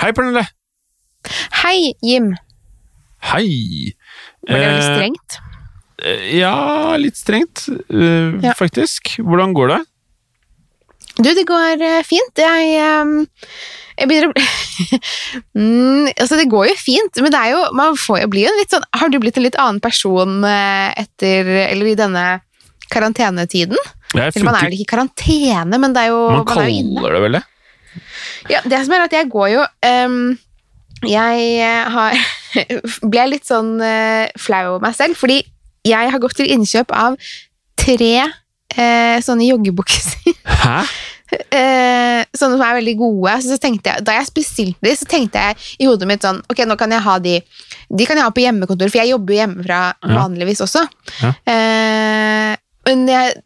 Hei, Pernille. Hei, Jim. Hei. Var det veldig Eh, strengt? eh, ja, litt strengt, eh, Ja. faktisk. Hvordan går det? Du, det går fint. Jeg, ehm, jeg begynner å bli mm, Altså, det går jo fint, men det er jo Man får jo bli en litt sånn Har du blitt en litt annen person etter Eller i denne karantenetiden? Eller man er vel ikke i karantene, men det er jo man man er jo kaller det vel det? Ja, det som er at jeg går jo um, Jeg eh, har ble litt sånn uh, flau over meg selv, fordi jeg har gått til innkjøp av tre uh, sånne joggebukser. Hæ? eh, sånne som er veldig gode. Så, så jeg, da jeg bestilte de, så tenkte jeg i hodet mitt sånn Ok, nå kan jeg ha de De kan jeg ha på hjemmekontor, for jeg jobber jo hjemmefra Ja. vanligvis også. Ja. Eh, men jeg,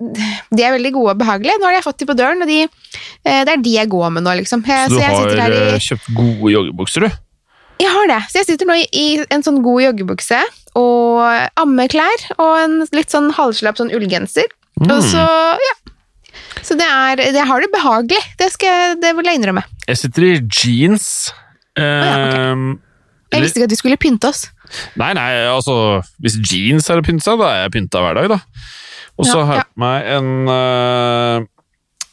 de er veldig gode og behagelige. Nå har jeg fått de på døren, og de, eh, det er de jeg går med nå, liksom. Jeg, Så du jeg har i eh, kjøpt gode joggebukser, du? jeg har det. Så jeg sitter nå i, i en sånn god joggebukse og ammeklær og en litt sånn halvslapp sånn ullgenser. Mm. Og så, ja. Så det er Jeg har det behagelig. Det, skal, det vil jeg innrømme. Jeg sitter i jeans. ja, ok. Ehm, Jeg visste ikke at vi skulle pynte oss. Nei, nei, altså Hvis jeans er å pynte seg, da er jeg pynta hver dag, da. Og så Ja, har jeg på meg en eh,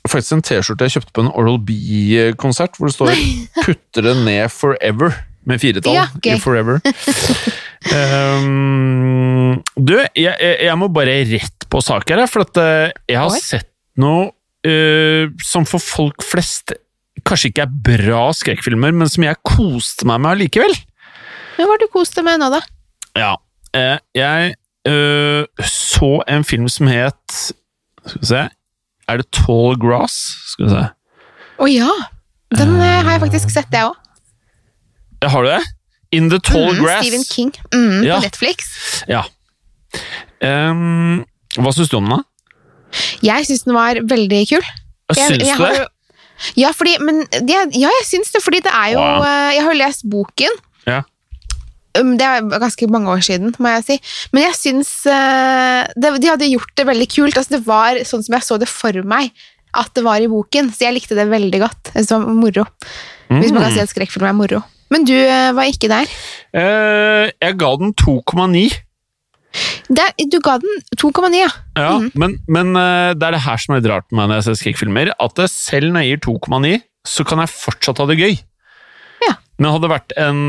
Faktisk en T-skjorte jeg kjøpte på en Oral B-konsert, hvor det står 'Putter det ned forever', med firetall. Ja, i forever. Um, du, jeg, jeg, må bare rett på sak her, for at eh, jeg har sett noe uh, som for folk flest kanskje ikke er bra skrekkfilmer, men som jeg koste meg med allikevel. Men hva har du kost deg med nå, da? Ja, jeg eh, så en film som het Skal vi se Er det Tall Grass? Skal vi se. Å ja! Den uh, har jeg faktisk sett, jeg òg. Ja, har du det? In the Tall Grass. Stephen King. Mm, Ja. På Netflix. Ja. Um, hva syns du om den? da? Jeg syns den var veldig kul. Syns du det? jo- Ja, fordi, men, ja, ja, jeg syns det, fordi det er jo Wow. eh, Jeg har jo lest boken. Ja. Um, Det er ganske mange år siden, må jeg si. Men jeg syns eh, de hadde gjort det veldig kult. Altså, det var sånn som jeg så det for meg at det var i boken, så jeg likte det veldig godt. Det var moro. Hvis man kan Mm. si at skrekkfilm er moro. Men du eh, var ikke der. Eh, jeg ga den 2,9. Du ga den 2,9, ja. Ja, Mhm. Men, men det er det her som er litt rart med meg når jeg ser skrekkfilmer, at selv når jeg gir 2,9, så kan jeg fortsatt ha det gøy. Ja. Men hadde det vært en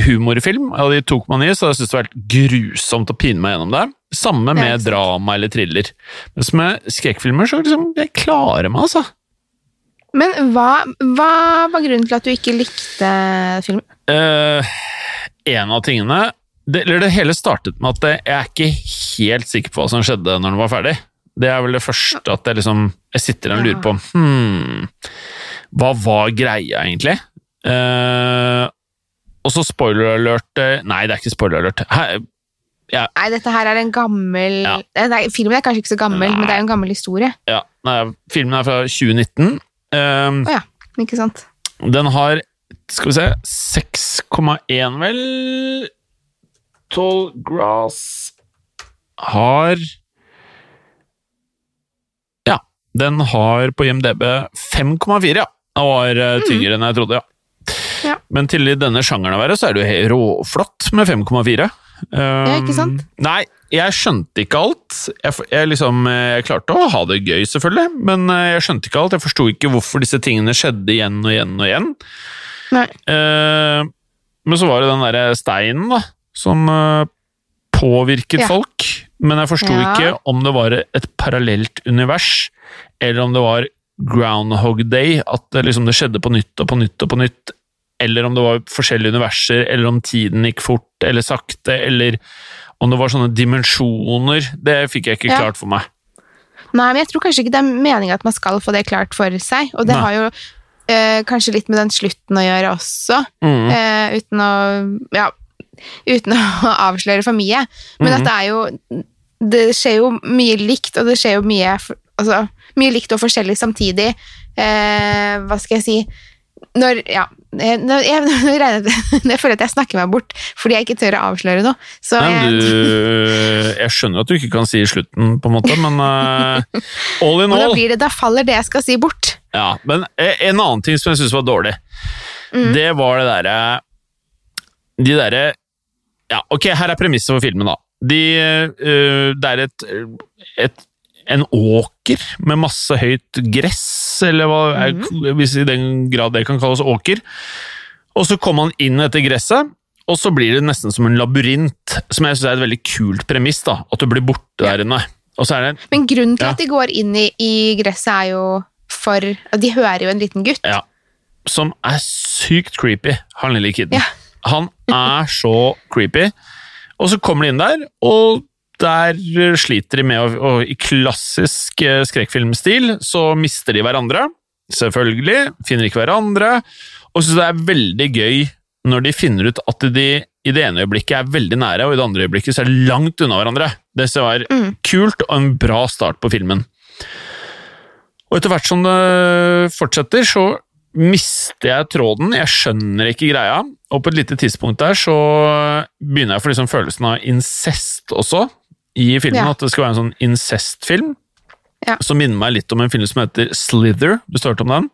humorfilm, jeg hadde gitt 2,9, så hadde jeg syntes det hadde vært grusomt å pine meg gjennom det. Samme med sant. drama eller thriller. Men med skrekkfilmer, så liksom, jeg klarer meg, altså. Men hva, hva var grunnen til at du ikke likte filmen? Eh, en av tingene det, eller det hele startet med at jeg er ikke helt sikker på hva som skjedde når den var ferdig. Det er vel det første at jeg liksom Jeg sitter og lurer på hmm, Hva var greia, egentlig? Eh, og så spoiler alert eh, Nei, det er ikke spoiler alert. Her, Nei, dette her er en gammel Ja. Eh, Nei, Filmen er kanskje ikke så gammel, Nei. men det er jo en gammel historie. ja, nei, filmen er fra 2019. Um, oh, ja, ikke sant? Den har Skal vi se 6,1, vel Tall Grass har Ja, den har på IMDb 5,4, ja. Den var tyngre mm. enn jeg trodde, ja. Ja. Men til i denne sjangeren å være, så er det jo råflott med 5,4. Um, ikke sant? Nei, jeg skjønte ikke alt. Jeg, jeg, liksom, eh, jeg klarte å ha det gøy, selvfølgelig, men eh, jeg skjønte ikke alt. Jeg forsto ikke hvorfor disse tingene skjedde igjen og igjen og igjen. Nei. Uh, men så var det den derre steinen, da, som uh, påvirket Ja. folk. Men jeg forsto Ja. ikke om det var et parallelt univers, eller om det var Groundhog Day, at det, liksom, det skjedde på nytt og på nytt og på nytt. Eller om det var forskjellige universer, eller om tiden gikk fort eller sakte, eller om det var sånne dimensjoner. Det fikk jeg ikke Ja. klart for meg. Nei, men jeg tror kanskje ikke det er meninga at man skal få det klart for seg. Og det Nei. har jo eh, kanskje litt med den slutten å gjøre også, Mm. eh, uten å Ja, uten å avsløre for mye. Men mm. det er jo Det skjer jo mye likt, og det skjer jo mye Altså, mye likt og forskjellig samtidig. Eh, hva skal jeg si når, ja, eh, når, jeg, når jeg, jeg føler at jeg snakker meg bort fordi jeg ikke tør å avsløre noe. Så Nei, jeg, du, jeg skjønner at du ikke kan si slutten, på en måte, men uh, all in all blir det, da faller det jeg skal si, bort. Ja, men eh, en annen ting som jeg syns var dårlig, Mm. det var det derre De derre Ja, ok, her er premisset for filmen, da. De, uh, det er et, et en åker med masse høyt gress, eller hva mm Mhm. hvis i den grad det kan kalles åker. Og så kommer man inn etter gresset, og så blir det nesten som en labyrint, som jeg syns er et veldig kult premiss. da, At du blir borte der inne. Og så er det Men grunnen til Ja. at de går inn i, i gresset, er jo for De hører jo en liten gutt. Ja. Som er sykt creepy, han lille kiden. Ja. Han er så creepy. Og så kommer de inn der, og der sliter de med å I klassisk eh, skrekkfilmstil så mister de hverandre. Selvfølgelig. Finner ikke hverandre. Og syns det er veldig gøy når de finner ut at de i det ene øyeblikket er veldig nære, og i det andre øyeblikket så er de langt unna hverandre. Det var Mm. kult og en bra start på filmen. Og etter hvert som det fortsetter, så mister jeg tråden. Jeg skjønner ikke greia. Og på et lite tidspunkt der så begynner jeg å få liksom følelsen av incest også i filmen. Ja. At det skal være en sånn incestfilm. Ja. Som minner meg litt om en film som heter Slither. Du hørte om den?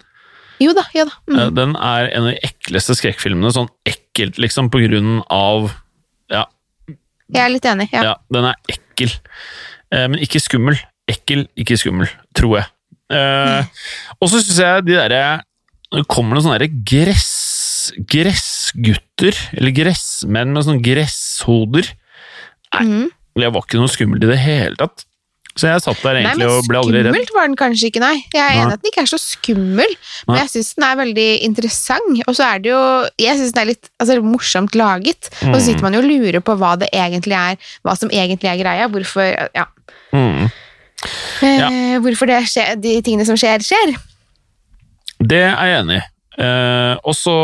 Jo da, ja da. Mm. Eh, Den er en av de ekleste skrekkfilmene. Sånn ekkelt, liksom, på grunn av Ja, Jeg er litt enig. Ja. ja, den er ekkel. Eh, men ikke skummel. Ekkel, ikke skummel, tror jeg. Mm. og så syns jeg de derre Det kommer noen sånne derre gress... Gressgutter, eller gressmenn med sånne gresshoder. Nei, Mhm. Det var ikke noe skummelt i det hele tatt. Så jeg satt der egentlig nei, og ble aldri redd. skummelt var den kanskje ikke, nei. Jeg er enig at den ikke er så skummel, men Nei. jeg syns den er veldig interessant. Og så er det jo Jeg synes den er litt altså, morsomt laget. Og så Mm. sitter man jo og lurer på hva det egentlig er, hva som egentlig er greia. Hvorfor ja. Mm. Eh, Hvorfor det skjer, de tingene som skjer, skjer. Det er jeg enig i. Eh, og så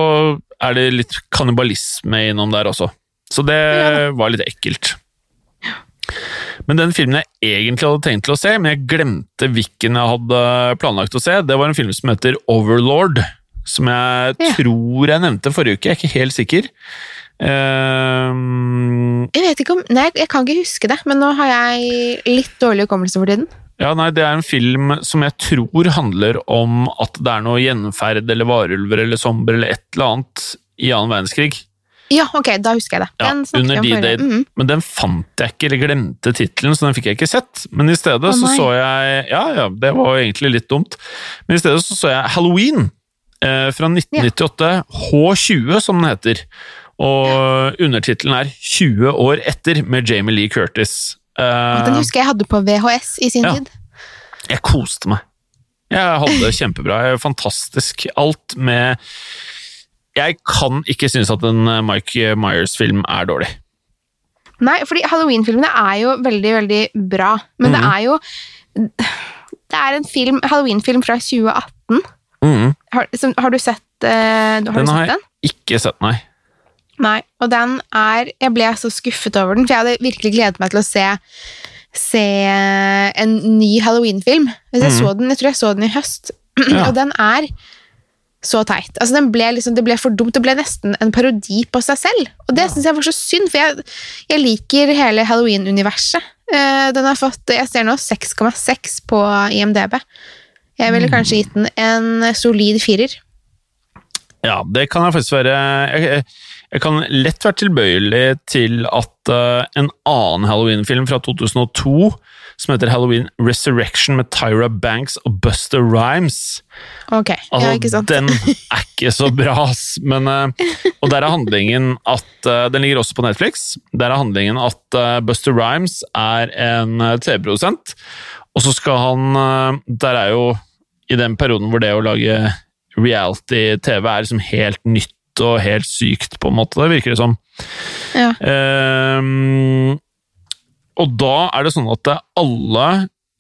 er det litt kannibalisme innom der også. Så det Ja. var litt ekkelt. Men den filmen jeg egentlig hadde tenkt til å se, men jeg glemte hvilken jeg hadde planlagt å se, det var en film som heter Overlord. Som jeg Ja. tror jeg nevnte forrige uke, jeg er ikke helt sikker. Um, Jeg vet ikke om Nei, jeg kan ikke huske det, men nå har jeg litt dårlig hukommelse for tiden. Ja, nei, Det er en film som jeg tror handler om at det er noe gjenferd eller varulver eller zombier eller et eller annet i annen verdenskrig. Ja, ok, da husker jeg det. Den ja, under D-Day. forrige. Mhm. Men den fant jeg ikke, eller glemte tittelen, så den fikk jeg ikke sett. Men i stedet oh, så så jeg Ja, ja, det var egentlig litt dumt. Men i stedet så så jeg Halloween eh, fra 1998, H20 som den heter. Og undertittelen er 20 år etter, med Jamie Lee Curtis. Eh, Den husker jeg hadde på VHS i sin Ja. tid. jeg koste meg. Jeg hadde det kjempebra. Jeg er fantastisk. Alt med Jeg kan ikke synes at en eh, Mike Myers-film er dårlig. Nei, fordi Halloween-filmene er jo veldig, veldig bra. Men det Mhm. er jo Det er en film, Halloween-film fra 2018. Mm. Har, som, har du sett, den? har du Den har sett jeg den? ikke sett, nei. Nei, og den er Jeg ble så skuffet over den, for jeg hadde virkelig gledet meg til å se Se en ny Halloween-film. Jeg mm. jeg tror jeg så den i høst, Ja. og den er så teit. Altså, den ble liksom, det ble for dumt. Det ble nesten en parodi på seg selv. Og det synes jeg var så synd, for jeg, jeg liker hele Halloween-universet. Uh, den har fått, jeg ser nå 6,6 på IMDb. Jeg ville kanskje gitt den en solid firer. Ja, det kan jeg faktisk være jeg, jeg kan lett være tilbøyelig til at uh, en annen Halloween-film fra 2002, som heter Halloween Resurrection med Tyra Banks og Buster Rhymes Ok, Altså, ja, ikke sant? Den er ikke så bra, ass. Men, eh, og der er handlingen at eh, Den ligger også på Netflix. Der er handlingen at eh, Buster Rhymes er en TV-produsent, og så skal han Der er jo i den perioden hvor det å lage reality-TV er liksom helt nytt og helt sykt, på en måte. Det virker det som. Ja. Ehm, og da er det sånn at alle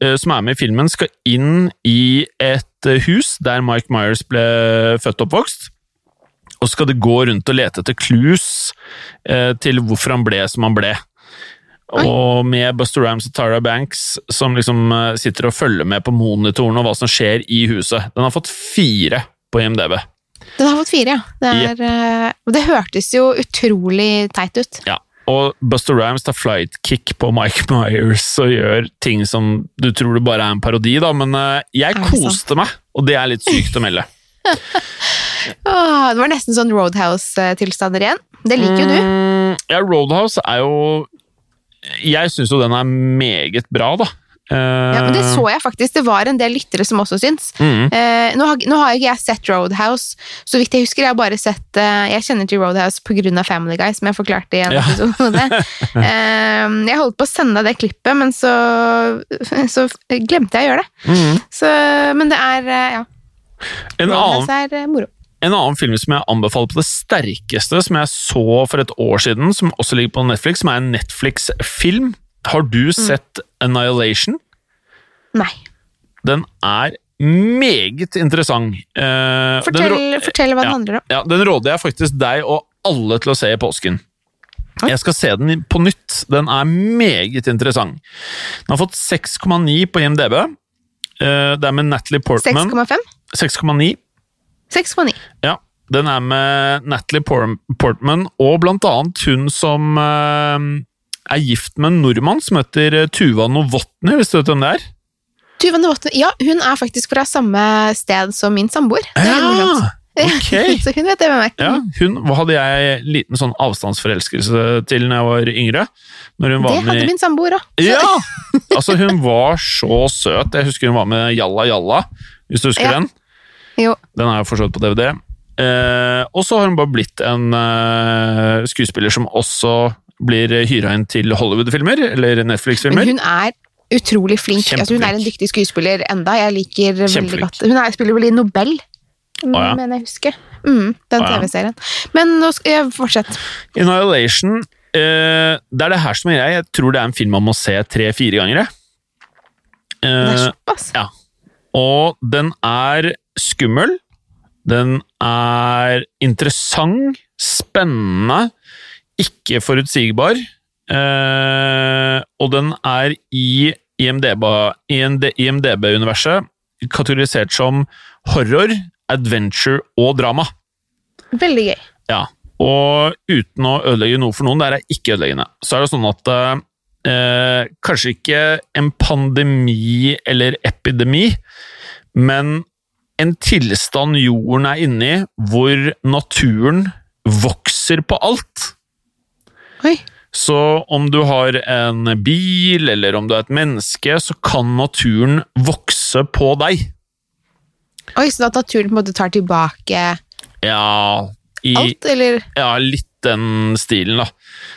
eh, som er med i filmen, skal inn i et eh, hus der Mike Myers ble født og oppvokst. Og så skal de gå rundt og lete etter clues eh, til hvorfor han ble som han ble. Og med Buster Rams og Tara Banks som liksom sitter og følger med på monitoren og hva som skjer i huset. Den har fått fire på IMDb. Den har fått fire, ja. Det, er, yep. det hørtes jo utrolig teit ut. Ja, og Buster Rhymes tar flightkick på Mike Myers og gjør ting som du tror det bare er en parodi, da, men eh, jeg koste meg, og det er litt sykt å melde. Det var nesten sånn Roadhouse-tilstander igjen. Det liker jo du. Mm, ja, Roadhouse er jo Jeg syns jo den er meget bra, da. Ja, men det så jeg faktisk. Det var en del lyttere som også syns. Mm. Eh, nå, har, nå har ikke jeg sett Roadhouse, så vidt jeg husker. Jeg har bare sett eh, Jeg kjenner til Roadhouse pga. Family Guy, som jeg forklarte i en Ja. episode. eh, jeg holdt på å sende deg det klippet, men så, så glemte jeg å gjøre det. Mm. Så, men det er eh, ja. En, annen, er eh, moro. en annen film som jeg anbefaler på det sterkeste, som jeg så for et år siden, som også ligger på Netflix, som er en Netflix-film. Har du sett Annihilation? Nei. Den er meget interessant. Eh, Fortell, fortell hva den ja. handler om. Ja, Den råder jeg faktisk deg og alle til å se i påsken. Oi. Jeg skal se den på nytt. Den er meget interessant. Den har fått 6,9 på IMDb. Eh, Det er med Natalie Portman. 6,5? 6,9. 6,9. Ja. Den er med Natalie Portman og blant annet hun som eh, er gift med en nordmann som heter eh, Tuva Novotny, hvis du vet hvem det er? Tuva Novotny, ja, hun er faktisk fra samme sted som min samboer. Er morsomt. ok. så hun vet det hvem meg. Ja, hun hadde jeg liten sånn avstandsforelskelse til når jeg var yngre. Når hun Det var hadde min samboer òg. Ja! Altså, hun var så søt. Jeg husker hun var med Jalla Jalla, hvis du husker Ja. den. Jo. Den er jo forstått på DVD. Eh, og så har hun bare blitt en eh, skuespiller som også blir hyra inn til Hollywood-filmer, eller Netflix-filmer. hun er utrolig flink. Altså, hun er en dyktig skuespiller enda. Jeg liker veldig godt. Hun er, spiller vel i Nobel, ja. mener jeg husker. Mm, den ja. TV-serien. Men nå skal jeg fortsette. Inhalation eh, Det er det her som er greia. Jeg tror det er en film man må se tre-fire ganger. jeg. Det er Eh, såpass. Ja. Og den er skummel. Den er interessant, spennende, ikke forutsigbar. Eh, og den er i IMDb- IMDb-universet kategorisert som horror, adventure og drama. Veldig gøy. Ja, og uten å ødelegge noe for noen, det er ikke ødeleggende, så er det sånn at eh, kanskje ikke en pandemi eller epidemi, men en tilstand jorden er inne i, hvor naturen vokser på alt. Oi. Så om du har en bil, eller om du er et menneske, så kan naturen vokse på deg. Oi, Så at naturen på en måte tar tilbake Ja, i, alt, eller? Ja, litt den stilen, da.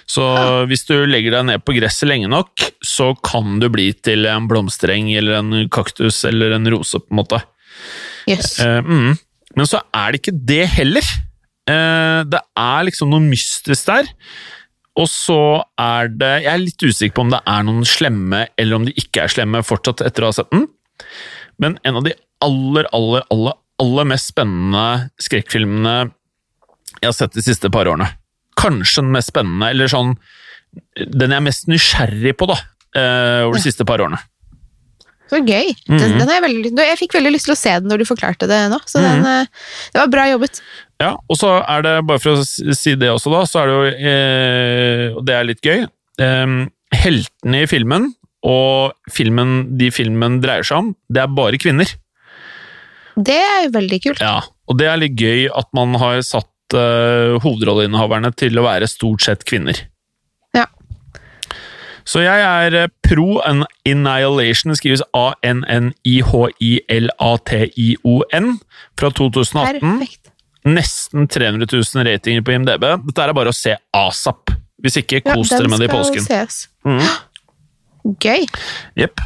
Så hvis du legger deg ned på gresset lenge nok, så kan du bli til en blomstereng eller en kaktus eller en rose, på en måte. Yes. Eh, mm. Men så er det ikke det heller. Eh, det er liksom noe mystisk der. Og så er det Jeg er litt usikker på om det er noen slemme, eller om de ikke er slemme fortsatt etter å ha sett den. Men en av de aller, aller, aller, aller mest spennende skrekkfilmene jeg har sett de siste par årene. Kanskje den mest spennende, eller sånn Den jeg er mest nysgjerrig på, da, eh, over de siste par årene. Så gøy. Den, mm -hmm. den jeg, veldig, jeg fikk veldig lyst til å se den når du forklarte det nå, så den, Mhm. eh, det var bra jobbet. Ja, og så er det, bare for å si det også, da, så er det jo eh, Og det er litt gøy. Eh, heltene i filmen, og filmen, de filmen dreier seg om, det er bare kvinner. Det er jo veldig kult. Ja, og det er litt gøy at man har satt eh, hovedrolleinnehaverne til å være stort sett kvinner. Ja. Så jeg er eh, pro an Annihilation, det skrives A-N-N-I-H-I-L-A-T-I-O-N, fra 2018. Perfekt. Nesten 300 000 ratinger på IMDb. Dette er bare å se asap. Hvis ikke, kos dere dere med det i påsken. Mhm. Gøy. Jepp.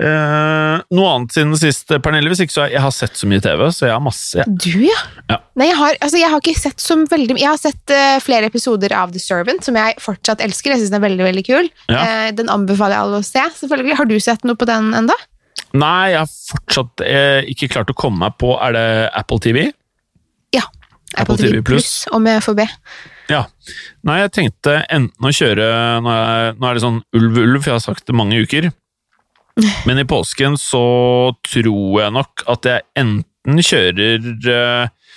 Eh, noe annet siden sist, Pernille? Hvis ikke så jeg har sett så mye TV, så jeg har masse. Du, ja. Ja. Nei, jeg har, altså, jeg har ikke sett så veldig mye. Jeg har sett uh, flere episoder av The Servant, som jeg fortsatt elsker. Jeg synes den er veldig, veldig kul. Ja. Eh, den anbefaler jeg alle å se, selvfølgelig. Har du sett noe på den enda? Nei, jeg har fortsatt eh, ikke klart å komme meg på Er det Apple TV? Apple TV Plus, om jeg får be. Ja. Nei, jeg tenkte enten å kjøre Nå er, nå er det sånn ulv-ulv, for jeg har sagt det mange uker. Men i påsken så tror jeg nok at jeg enten kjører eh,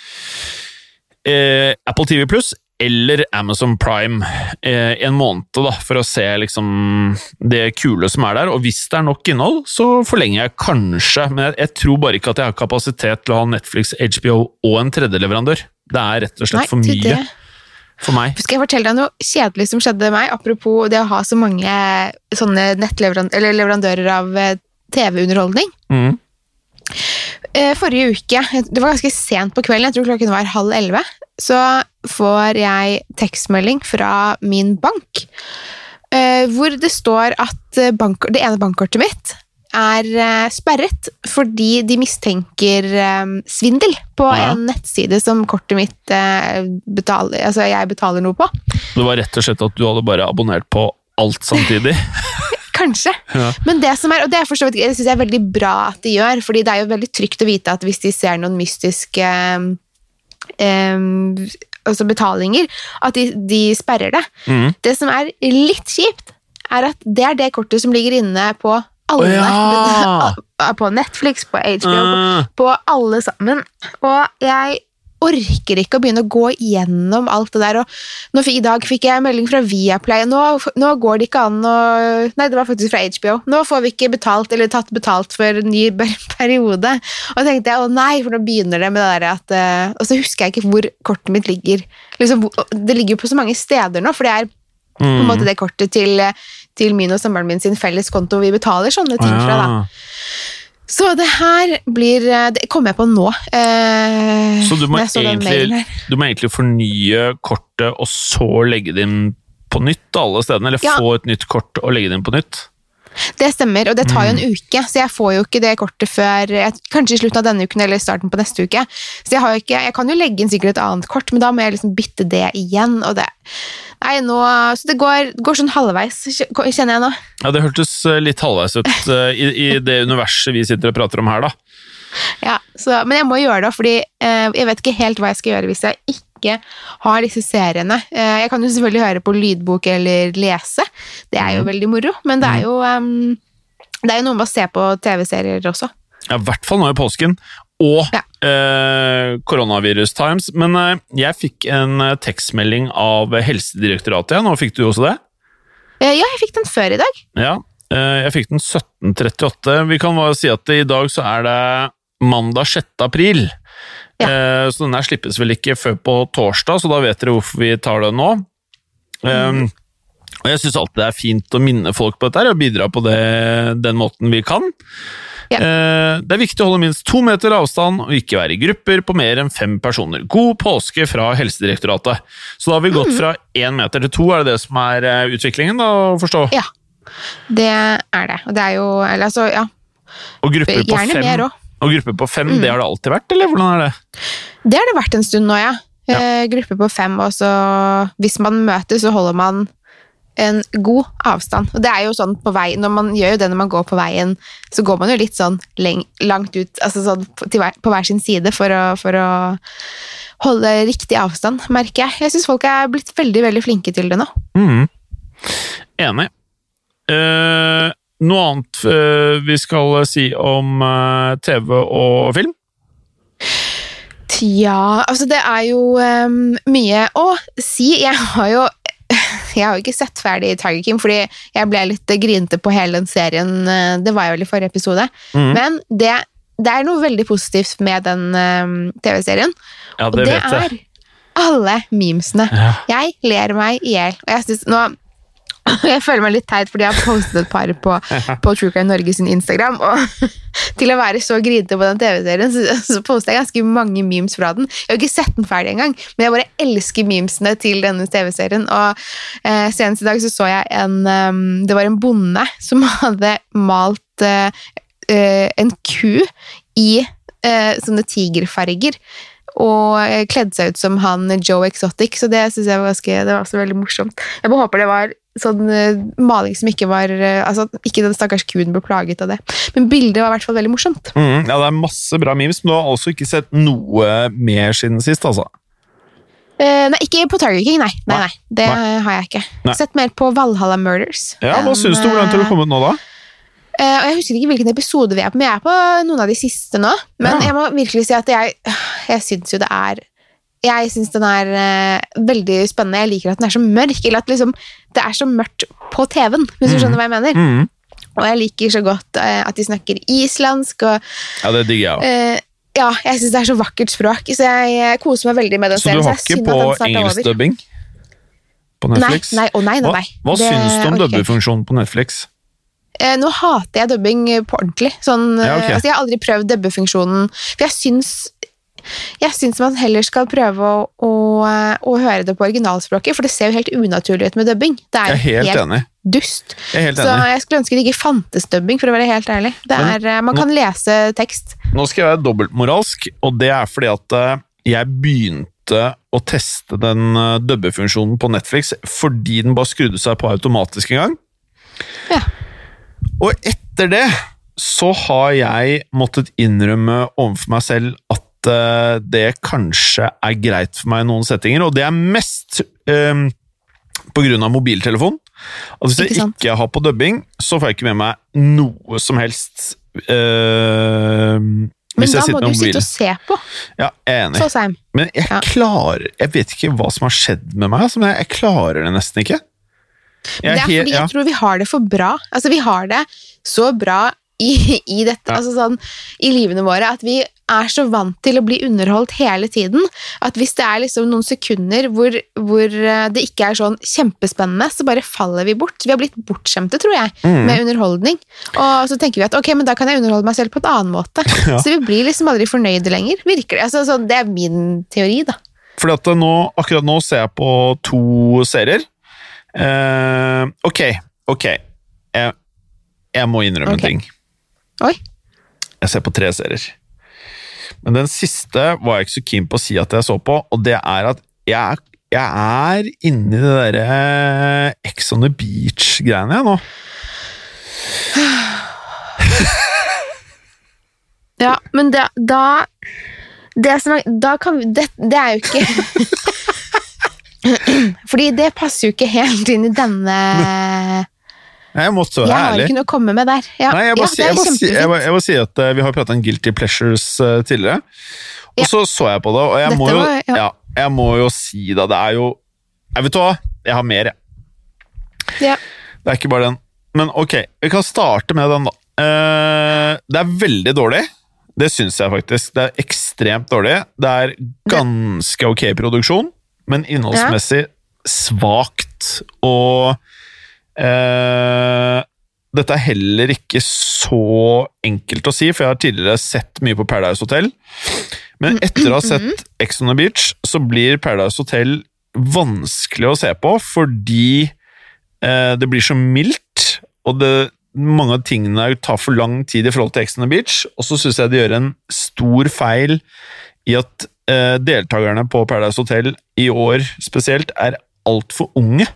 eh, Apple TV Pluss, eller Amazon Prime eh, en måned da, for å se liksom det kule som er der. Og hvis det er nok innhold, så forlenger jeg kanskje, men jeg, jeg tror bare ikke at jeg har kapasitet til å ha Netflix, HBO og en tredjeleverandør. Det er rett og slett Nei, for mye det. for meg. Skal jeg fortelle deg noe kjedelig som skjedde meg, apropos det å ha så mange sånne eller leverandører av eh, TV-underholdning? Mm. Eh, Forrige uke, det var ganske sent på kvelden, jeg tror klokken var halv elleve, så får jeg tekstmelding fra min bank, eh, hvor det står at eh, bank, det ene bankkortet mitt er eh, sperret fordi de mistenker eh, svindel på Ja. en nettside som kortet mitt eh, betaler, altså jeg betaler noe på. Det var rett og slett at du hadde bare abonnert på alt samtidig. Kanskje. Ja. Men det som er, og det er for vidt, det synes jeg er veldig bra at de gjør, fordi det er jo veldig trygt å vite at hvis de ser noen mystiske um, altså betalinger, at de, de sperrer det. Mm. Det som er litt kjipt, er at det er det kortet som ligger inne på alle. Oh, ja! På Netflix, på HBO, på, Ah, på alle sammen. Og jeg orker ikke å begynne å gå gjennom alt det der. Og I dag fikk jeg melding fra Viaplay. Nå, nå går det ikke an å Nei, det var faktisk fra HBO. Nå får vi ikke betalt eller tatt betalt for en ny periode. Og så tenkte jeg å nei, for nå begynner det med det der at uh, Og så husker jeg ikke hvor kortet mitt ligger. Liksom, det ligger jo på så mange steder nå, for det er på en mm. måte det kortet til, til min og samboeren min sin felles konto vi betaler sånne ting fra. da. Så det her blir eh, Det kommer jeg på nå. eh, Så du må, så egentlig, du må egentlig fornye kortet, og så legge det inn på nytt alle stedene? Eller Ja. få et nytt kort og legge det inn på nytt? Det stemmer, og det tar jo Mm. en uke, så jeg får jo ikke det kortet før kanskje i slutten av denne uken eller starten på neste uke. Så jeg, ikke, jeg kan jo legge inn sikkert et annet kort, men da må jeg liksom bytte det igjen. Og det, nei, nå, så det går, går sånn halvveis, kjenner jeg nå. Ja, Det hørtes eh, litt halvveis ut eh, i, i det universet vi sitter og prater om her, da. Ja, så, men jeg må gjøre det, fordi eh, jeg vet ikke helt hva jeg skal gjøre hvis jeg ikke har disse seriene. Eh, jeg kan jo selvfølgelig høre på lydbok eller lese, det er jo Mhm. veldig moro, men det er jo, em, det er jo noe med å se på TV-serier også. Ja, I hvert fall nå i påsken. Og Ja. eh, koronavirus times. Men eh, jeg fikk en eh, tekstmelding av Helsedirektoratet. Ja. Nå fikk du også det? Eh, ja, jeg fikk den før i dag. Ja. Eh, jeg fikk den 1738. Vi kan bare si at i dag så er det mandag 6. april. Ja. Eh, så den her slippes vel ikke før på torsdag, så da vet dere hvorfor vi tar den nå. Um, og jeg syns alltid det er fint å minne folk på dette og bidra på det, den måten vi kan. Ja. Eh, Det er viktig å holde minst to meter avstand og ikke være i grupper på mer enn fem personer. God påske fra Helsedirektoratet. Så da har vi gått Mm. fra én meter til to, er det det som er eh, utviklingen, da, å forstå? Ja, det er det. Og det er jo Eller altså, ja. Og grupper på Gjerne fem, mer òg. Og gruppe på fem Mm. det har det alltid vært, eller hvordan er det? Det har det vært en stund nå, ja. Ja. Eh, gruppe på fem, og så hvis man møtes, så holder man en god avstand. Og det er jo sånn på vei, når man gjør jo det når man går på veien, så går man jo litt sånn langt ut, altså sånn på, til hver, på hver sin side for å, for å holde riktig avstand, merker jeg. Jeg syns folk er blitt veldig, veldig flinke til det nå. Mm. Enig. Eh, noe annet uh, vi skal si om uh, TV og film? Tja, altså det er jo um, mye å si. Jeg har jo jeg har jo ikke sett ferdig Tiger King, fordi jeg ble litt grinete på hele den serien. eh, Det var jeg vel i forrige episode. Mm. Men det, det er noe veldig positivt med den um, TV-serien. Ja, Og det jeg. er alle memesene. Ja. Jeg ler meg i hjel. Og jeg synes, nå jeg føler meg litt teit, fordi jeg har postet et par på, på True Crime Norge sin Instagram. Og til å være så grinete på den TV-serien, så, så postet jeg ganske mange memes fra den. Jeg har ikke sett den ferdig engang, men jeg bare elsker memesene til denne TV-serien. Og eh, senest i dag så så jeg en um, Det var en bonde som hadde malt uh, en ku i uh, sånne tigerfarger. Og kledde kledd seg ut som han Joe Exotic, så det syns jeg var ganske Det var også veldig morsomt. Jeg bare håper det var sånn eh, maling som ikke var eh, Altså ikke den stakkars kuen ble plaget av det. Men bildet var i hvert fall veldig morsomt. Mm, ja, det er masse bra memes, men du har altså ikke sett noe mer siden sist, altså? Eh, nei, ikke på Tiger King, nei. nei, Nei. det Nei. har jeg ikke. Nei. Sett mer på Valhalla Murders. Ja, Hva syns du? Hvordan har du kommet nå, da? Eh, jeg husker ikke hvilken episode vi er på, men jeg er på noen av de siste nå. Men Ja. jeg må virkelig si at jeg, jeg syns jo det er jeg syns den er eh, veldig spennende. Jeg liker at den er så mørk, eller at liksom, det er så mørkt på TV-en, hvis du skjønner hva jeg mener. Mm. Og jeg liker så godt eh, at de snakker islandsk, og Ja, det digger jeg òg. eh, ja, jeg syns det er så vakkert språk, så jeg eh, koser meg veldig med den Så du har ikke på engelsk dubbing? på Nei, Netflix? nei, å nei, nei, Hva, nei. hva Det syns du om orker jeg ikke. dubbefunksjonen på Netflix? Eh, nå hater jeg dubbing eh, på ordentlig. Sånn, Ja, ok. eh, altså, jeg har aldri prøvd dubbefunksjonen, for jeg syns jeg syns man heller skal prøve å, å, å høre det på originalspråket, for det ser jo helt unaturlig ut med dubbing. Det Jeg er er helt, helt enig. dust. Jeg er helt Så jeg skulle ønske det ikke fantes dubbing, for å være helt ærlig. Det er, eh, man nå- kan lese tekst. Nå skal jeg være dobbeltmoralsk, og det er fordi at eh, jeg begynte å teste den eh, dubbefunksjonen på Netflix fordi den bare skrudde seg på automatisk en gang. Ja. Og etter det så har jeg måttet innrømme overfor meg selv det kanskje er greit for meg i noen settinger, og det er mest um, på grunn av mobiltelefon. At hvis jeg Ikke jeg ikke har på dubbing, så får jeg ikke med meg noe som helst. Uh, Men hvis da jeg må du sitte og se på. Ja, jeg er enig. Så Seim. Men jeg Ja. klarer Jeg vet ikke hva som har skjedd med meg. Altså, men jeg, jeg klarer det nesten ikke. Jeg Det er fordi fordi ja. jeg tror vi har det for bra. Altså, vi har det så bra i, i dette, Ja. altså sånn, i livene våre, at vi er så vant til å bli underholdt hele tiden, at hvis det er liksom noen sekunder hvor, hvor eh, det ikke er sånn kjempespennende, så bare faller vi bort. Vi har blitt bortskjemte, tror jeg, Mm. med underholdning. Og så tenker vi at ok, men da kan jeg underholde meg selv på en annen måte. Ja. Så vi blir liksom aldri fornøyde lenger, virker det. Altså, sånn, det er min teori, da. Fordi at nå, akkurat nå ser jeg på to serier. Eh, ok, ok. Jeg, jeg må innrømme okay. en ting. Oi. Jeg ser på tre serier. Men den siste var jeg ikke så keen på å si at jeg så på, og det er at jeg, jeg er inni det derre Ex on the Beach-greiene, jeg nå. Ja, men det, da det som er, Da kan det, det er jo ikke Fordi det passer jo ikke helt inn i denne Jeg måtte være Jeg har ærlig. ikke noe å komme med der. Ja, Nei, jeg ja, bare, det sier- er jeg bare, jeg bare, sier at uh, vi har pratet om Guilty Pleasures uh, tidligere, og Ja. så så jeg på det, og jeg Dette må, jo, var- ja. ja, jeg må jo si da, det er jo Jeg vet hva, jeg har mer, jeg. Ja. Det er ikke bare den. Men ok, vi kan starte med den, da. Uh, det er veldig dårlig. Det syns jeg faktisk. Det er ekstremt dårlig. Det er ganske ok produksjon, men innholdsmessig svakt. Og eh, dette er heller ikke så enkelt å si, for jeg har tidligere sett mye på Paradise Hotel. Men etter å ha sett Ex on the Beach, så blir Paradise Hotel vanskelig å se på, fordi eh, det blir så mildt, og det, mange av tingene tar for lang tid i forhold til Ex on the Beach, og så syns jeg det gjør en stor feil i at eh, deltakerne på Paradise Hotel i år spesielt er altfor unge.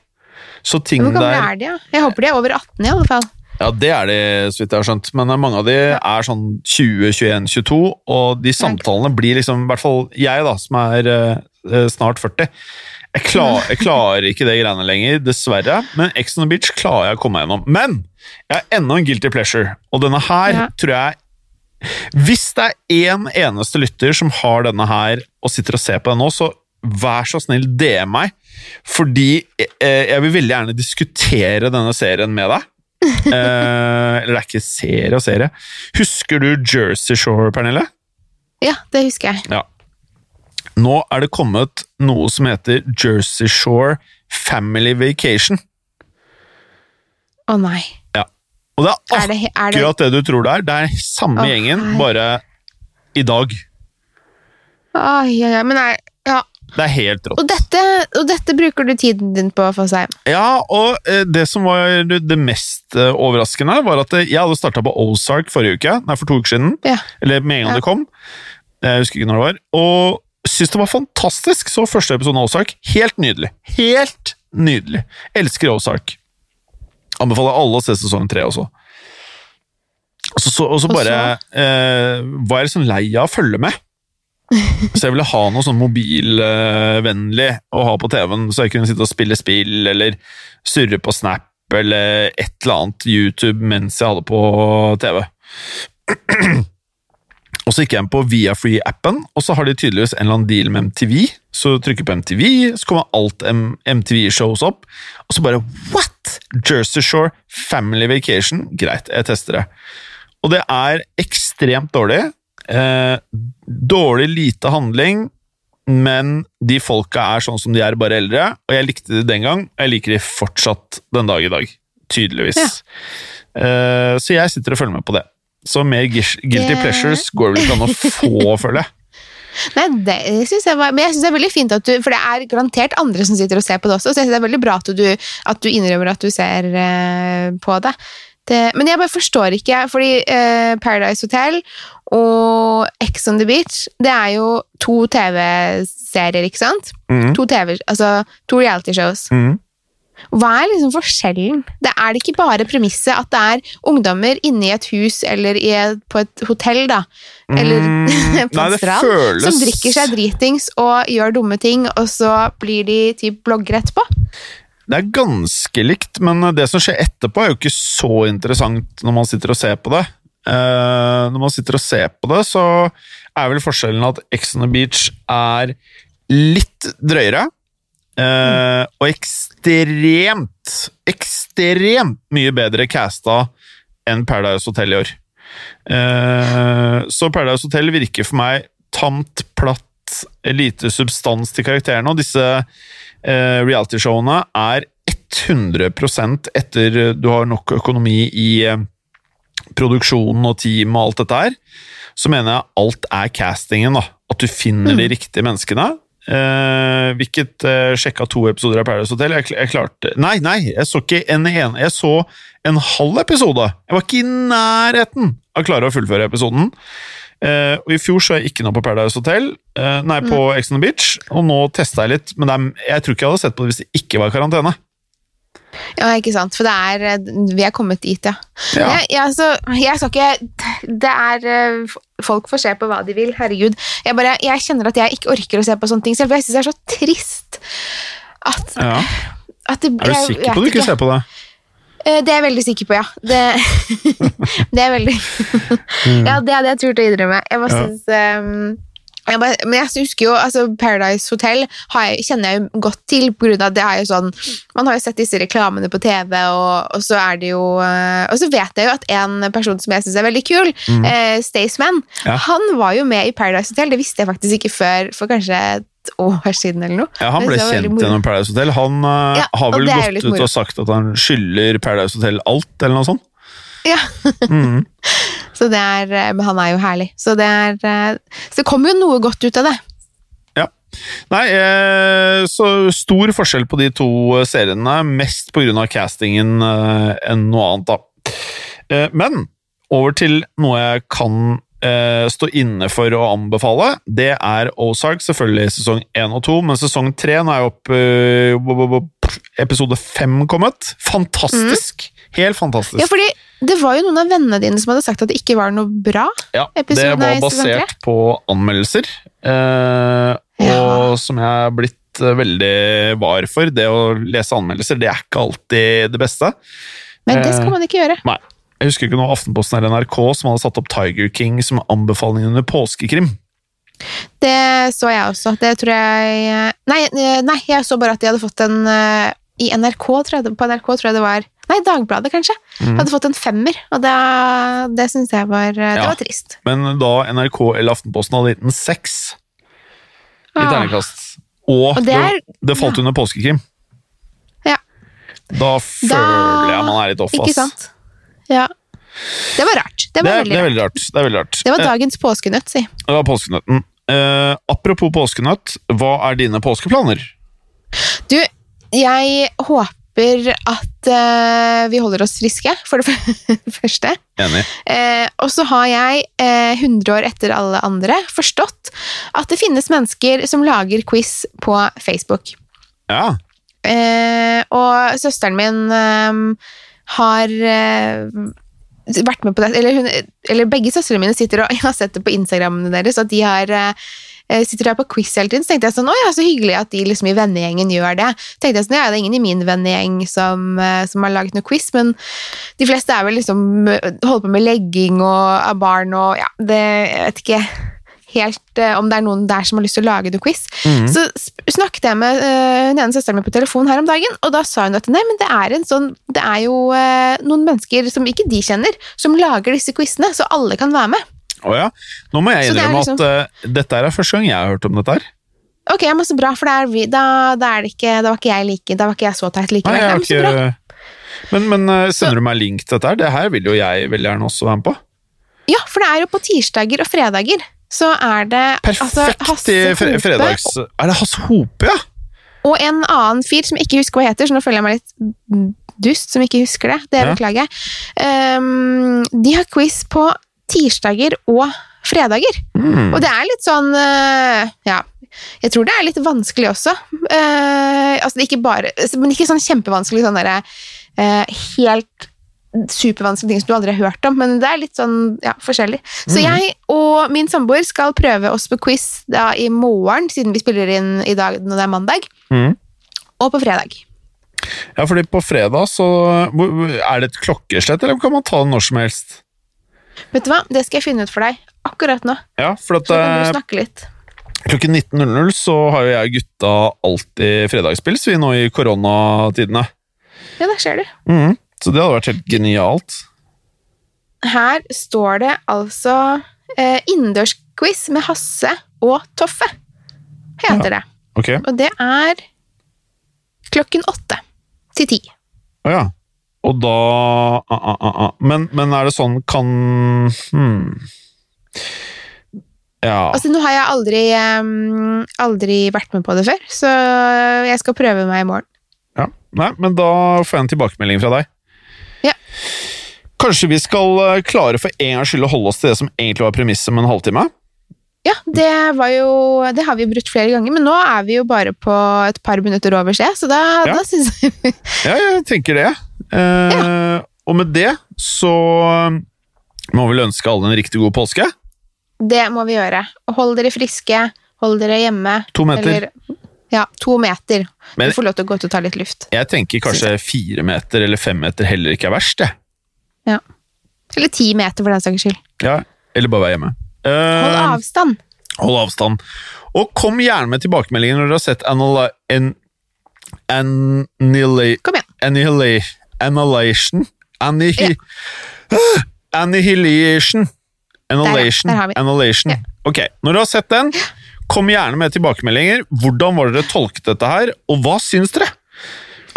Så ting Hvor gamle er de? Ja? Jeg håper de er over 18 i alle fall. ja, det er de, så vidt jeg har skjønt. Men mange av de er sånn 20, 21, 22, og de samtalene blir liksom, i hvert fall jeg da, som er uh, snart 40, jeg, klar, jeg klarer ikke det greiene lenger, dessverre. Men Ex on the Beach klarer jeg å komme meg gjennom. Men jeg har enda en guilty pleasure, og denne her Ja. tror jeg Hvis det er én eneste lytter som har denne her og sitter og ser på den nå, så vær så snill, DM meg. Fordi eh, jeg vil veldig gjerne diskutere denne serien med deg. Eh, eller det er ikke serie og serie. Husker du Jersey Shore, Pernille? Ja, det husker jeg. Ja. Nå er det kommet noe som heter Jersey Shore Family Vacation. Å nei. Og det er Er det, er det akkurat det du tror det er. Det er samme oh, gjengen, bare i dag. Oi, oi, oi, men jeg ja. Det er helt rått. og, dette, og dette bruker du tiden din på, Fossheim. Ja, og eh, det som var det mest eh, overraskende, var at eh, jeg hadde starta på Ozark forrige uke, nei, for to uker siden. Ja. Eller med en gang Ja. det kom. Jeg husker ikke når det var. Og syntes det var fantastisk. Så første episode av Ozark. Helt nydelig. Helt nydelig. Elsker Ozark. Anbefaler alle å se sesong tre også. Og så, så, og så bare eh, var jeg liksom lei av å følge med. Så jeg ville ha noe sånn mobilvennlig å ha på TV-en, så jeg kunne sitte og spille spill, eller surre på Snap, eller et eller annet YouTube mens jeg hadde på TV. Og så gikk jeg inn på Viafree-appen, og så har de tydeligvis en eller annen deal med MTV, Så trykker på MTV, så kommer alt MTV-shows opp, og så bare what?! Jersey Shore Family Vacation. Greit, jeg tester det. Og det er ekstremt dårlig. Eh, dårlig lite handling, men de folka er sånn som de er, bare eldre. Og jeg likte de den gang, og jeg liker de fortsatt den dag i dag. Tydeligvis. Eh, så jeg sitter og følger med på det. Så mer guilty Det- pleasures går vel ikke an å få, føler jeg. Nei, det synes jeg var, Men jeg syns det er veldig fint at du For det er garantert andre som sitter og ser på det også, så jeg synes det er veldig bra at du, at du innrømmer at du ser uh, på det. Det. Men jeg bare forstår ikke, fordi eh, Paradise Hotel og Ex on the Beach, det er jo to TV-serier, ikke sant? Mm. To TV, altså to reality shows. Mhm. Hva er liksom forskjellen? Det er det ikke bare premisset at det er ungdommer inne i et hus eller i et, på et hotell, da, eller Mm, på en nei, strand, føles- som drikker seg dritings og gjør dumme ting, og så blir de typ bloggere etterpå. Det er ganske likt, men det som skjer etterpå, er jo ikke så interessant når man sitter og ser på det. Uh, når man sitter og ser på det, så er vel forskjellen at Ex on the Beach er litt drøyere. eh, og ekstremt, ekstremt mye bedre casta enn Paradise Hotel i år. Uh, så Paradise Hotel virker for meg tamt, platt, lite substans til karakterene, og disse eh, realityshowene er 100% etter du har nok økonomi i eh, produksjonen og team og alt dette her, så mener jeg alt er castingen, da. At du finner de riktige menneskene. Eh, hvilket eh, sjekka to episoder av Paradise Hotel. Jeg, jeg klarte Nei, nei, jeg så ikke en ene. Jeg så en halv episode. Jeg var ikke i nærheten av å klare å fullføre episoden. Eh, og I fjor så jeg ikke noe på Paradise Hotel, uh, nei, på Ex on the Beach, og nå testa jeg litt, men er, jeg tror ikke jeg hadde sett på det hvis det ikke var karantene. Ja, ikke sant, for det er eh, Vi er kommet dit, ja. Ja. Jeg, jeg, altså, jeg skal ikke Det er Folk får se på hva de vil, herregud. Jeg, bare, jeg kjenner at jeg ikke orker å se på sånne ting selv, for jeg syns det er så trist at, Ja. at det, Er du sikker på at du ikke ser på det? Eh, Det er jeg veldig sikker på, ja. Det, det er veldig Ja, det hadde jeg turt å innrømme. Jeg bare synes ehm, jeg bare, Men jeg husker jo altså Paradise Hotel har jeg, kjenner jeg jo godt til, på grunn av det er jo sånn Man har jo sett disse reklamene på TV, og, og så er det jo eh, Og så vet jeg jo at en person som jeg syns er veldig kul, mm. Staysman, Ja. han var jo med i Paradise Hotel. Det visste jeg faktisk ikke før for kanskje et år siden eller noe. Ja, Han ble kjent gjennom Paradise Hotel. Han eh, Ja, har vel gått ut moro. og sagt at han skylder Paradise Hotel alt, eller noe sånt. Ja. Mm. Så det er, eh, men han er jo herlig. Så det, er, eh, så det kommer jo noe godt ut av det. Ja. Nei, så stor forskjell på de to seriene, mest av castingen enn noe annet, da. Men over til noe jeg kan eh, stå inne for å anbefale. Det er Ozark, selvfølgelig sesong 1 og 2, men sesong 3 nå er jo opp uh, Episode 5 kommet. Fantastisk! Helt fantastisk. Ja, fordi det var jo noen av vennene dine som hadde sagt at det ikke var noe bra. Ja, det var tre. basert på anmeldelser, uh, og Ja. som jeg er blitt veldig var for. Det å lese anmeldelser, det er ikke alltid det beste. Men det skal man ikke gjøre. Nei. Jeg husker ikke noe Aftenposten eller NRK som hadde satt opp Tiger King som anbefaling under påskekrim. Det så jeg også. Det tror jeg Nei, nei jeg så bare at de hadde fått en eh, I NRK, tror jeg, på NRK tror jeg det var Nei, Dagbladet, kanskje. Mm. Hadde fått en femmer, og det, det syns jeg var, eh, det Ja. var trist. Men da NRK eller Aftenposten hadde gitt den seks i Ah. terningkast, og, Og det det, er- det falt under påskekrim, Ja. da føler jeg man er litt off, Ikke ass. sant? Ja. Det var rart. Det var det, veldig det er veldig rart. Det er veldig rart. Det var Eh, dagens påskenøtt, si. Det var påskenøtten. Eh, apropos påskenøtt, hva er dine påskeplaner? Du, jeg håper at eh, vi holder oss friske, for det første. Enig. Eh, og så har jeg, eh, 100 år etter alle andre, forstått at det finnes mennesker som lager quiz på Facebook. Ja. Eh, og søsteren min har eh, vært med på det, eller, hun, eller begge søstrene mine sitter og jeg har sett det på Instagrammene deres, at de har eh, sitter der på quiz hele tiden, så tenkte jeg sånn, å ja, så hyggelig at de liksom i vennegjengen gjør det. tenkte jeg sånn, ja, det er ingen i min vennegjeng som, eh, som har laget noe quiz, men de fleste er vel liksom, holder på med legging og av barn og, ja, det, jeg vet ikke, helt eh, om det er noen der som har lyst til å lage noe quiz. Mm. Så snakket jeg med eh, den ene søsteren min på telefon her om dagen, og da sa hun at nei, men det er en sånn Det er jo eh, noen mennesker som ikke de kjenner, som lager disse quizene, så alle kan være med. Å ja. Nå må jeg det innrømme liksom- at uh, dette er første gang jeg har hørt om dette her. Ok, men så bra, for er, vi, da, da er det ikke Da var ikke jeg like Da var ikke jeg så teit likevel. Nei, jeg har ikke... Men, men eh, sender du meg link til dette her? Det her vil jo jeg veldig gjerne også være med på. Ja, for det er jo på tirsdager og fredager. Så er det altså, Perfekt Hasse i fredags... Er det Hasse Hope, ja? Og en annen fyr som jeg ikke husker hva heter, så nå føler jeg meg litt dust som ikke husker det. Det Ja. beklager jeg. Um, de har quiz på tirsdager og fredager. Mm. Og det er litt sånn uh, Ja, jeg tror det er litt vanskelig også. Uh, altså ikke bare Men ikke sånn kjempevanskelig sånn derre uh, helt supervanskelige ting som du aldri har hørt om, men det er litt sånn ja, forskjellig. Så mm. jeg og min samboer skal prøve oss på quiz da i morgen, siden vi spiller inn i dag når det er mandag, Mm. og på fredag. Ja, fordi på fredag så Er det et klokkeslett, eller kan man ta det når som helst? Vet du hva, det skal jeg finne ut for deg akkurat nå. Ja, for at Så kan du eh, snakke litt. klokken 19.00 så har jo jeg og gutta alltid fredagsspill, så vi nå i koronatidene. Ja, der ser du. Mm. Så det hadde vært helt genialt. Her står det altså eh, innendørsquiz med Hasse og Toffe, heter det. Okay. Og det er klokken åtte til ti. å ja. Og da ah, ah, ah, ah. Men, men er det sånn kan hmm. Ja. Altså, nå har jeg aldri, um, aldri vært med på det før, så jeg skal prøve meg i morgen. ja. Nei, men da får jeg en tilbakemelding fra deg. Ja. Kanskje vi skal eh, klare for en gangs skyld å holde oss til det som egentlig var premisset om en halvtime? Ja, det var jo Det har vi jo brukt flere ganger, men nå er vi jo bare på et par minutter over se, så da, Ja. da syns jeg Ja, jeg tenker det. Eh, Og med det så må vi ønske alle en riktig god påske. Det må vi gjøre. Og hold dere friske, hold dere hjemme. To meter. Eller, ja, to meter. Men- du får lov til å gå ut og ta litt luft. Jeg tenker kanskje fire meter eller fem meter heller ikke er verst, jeg. Ja. Eller ti meter, for den saks skyld. Ja, eller bare være hjemme. Uh, Hold avstand. Hold avstand. Og kom gjerne med tilbakemeldinger når dere har sett Annihilation an, Annihila- Kom igjen. Annihila- Annihilation Annihi, ja. Annihilation Annihilation. der har vi. Annihilation. Ja. Ok, når du har sett den, kom gjerne med tilbakemeldinger. Hvordan var dere tolket dette her, og hva syns dere?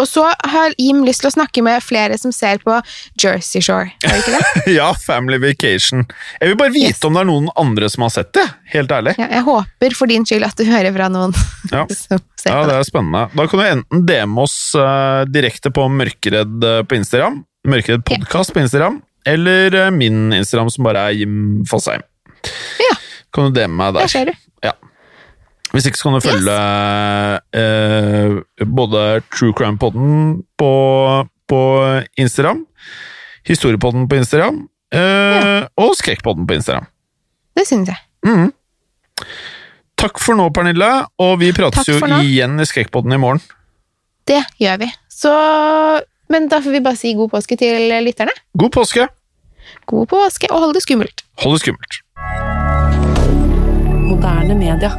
Og så har Jim lyst til å snakke med flere som ser på Jersey Shore. Har ikke det? ja, Family Vacation. Jeg vil bare vite Yes. om det er noen andre som har sett det. Helt ærlig. Ja, jeg håper for din skyld at du hører fra noen Ja. Ja, det er spennende. Da kan du enten DM oss uh, direkte på Mørkeredd eh, på Instagram, Mørkeredd podkast på Instagram, eller eh, min Instagram som bare er Jim Fosheim. Ja. Kan du DM meg Der der. ser du. Hvis ikke så kan du følge eh, både True Crime Podden på, på Instagram, Historiepodden på Instagram, eh, og Skrekkpodden på Instagram. Det syns jeg. Mm. Takk for nå, Pernille, og vi prates jo nå. igjen i Skrekkpodden i morgen. Det gjør vi. Så Men da får vi bare si god påske til lytterne. God påske! God påske, og hold det skummelt. Hold det skummelt. Moderne media.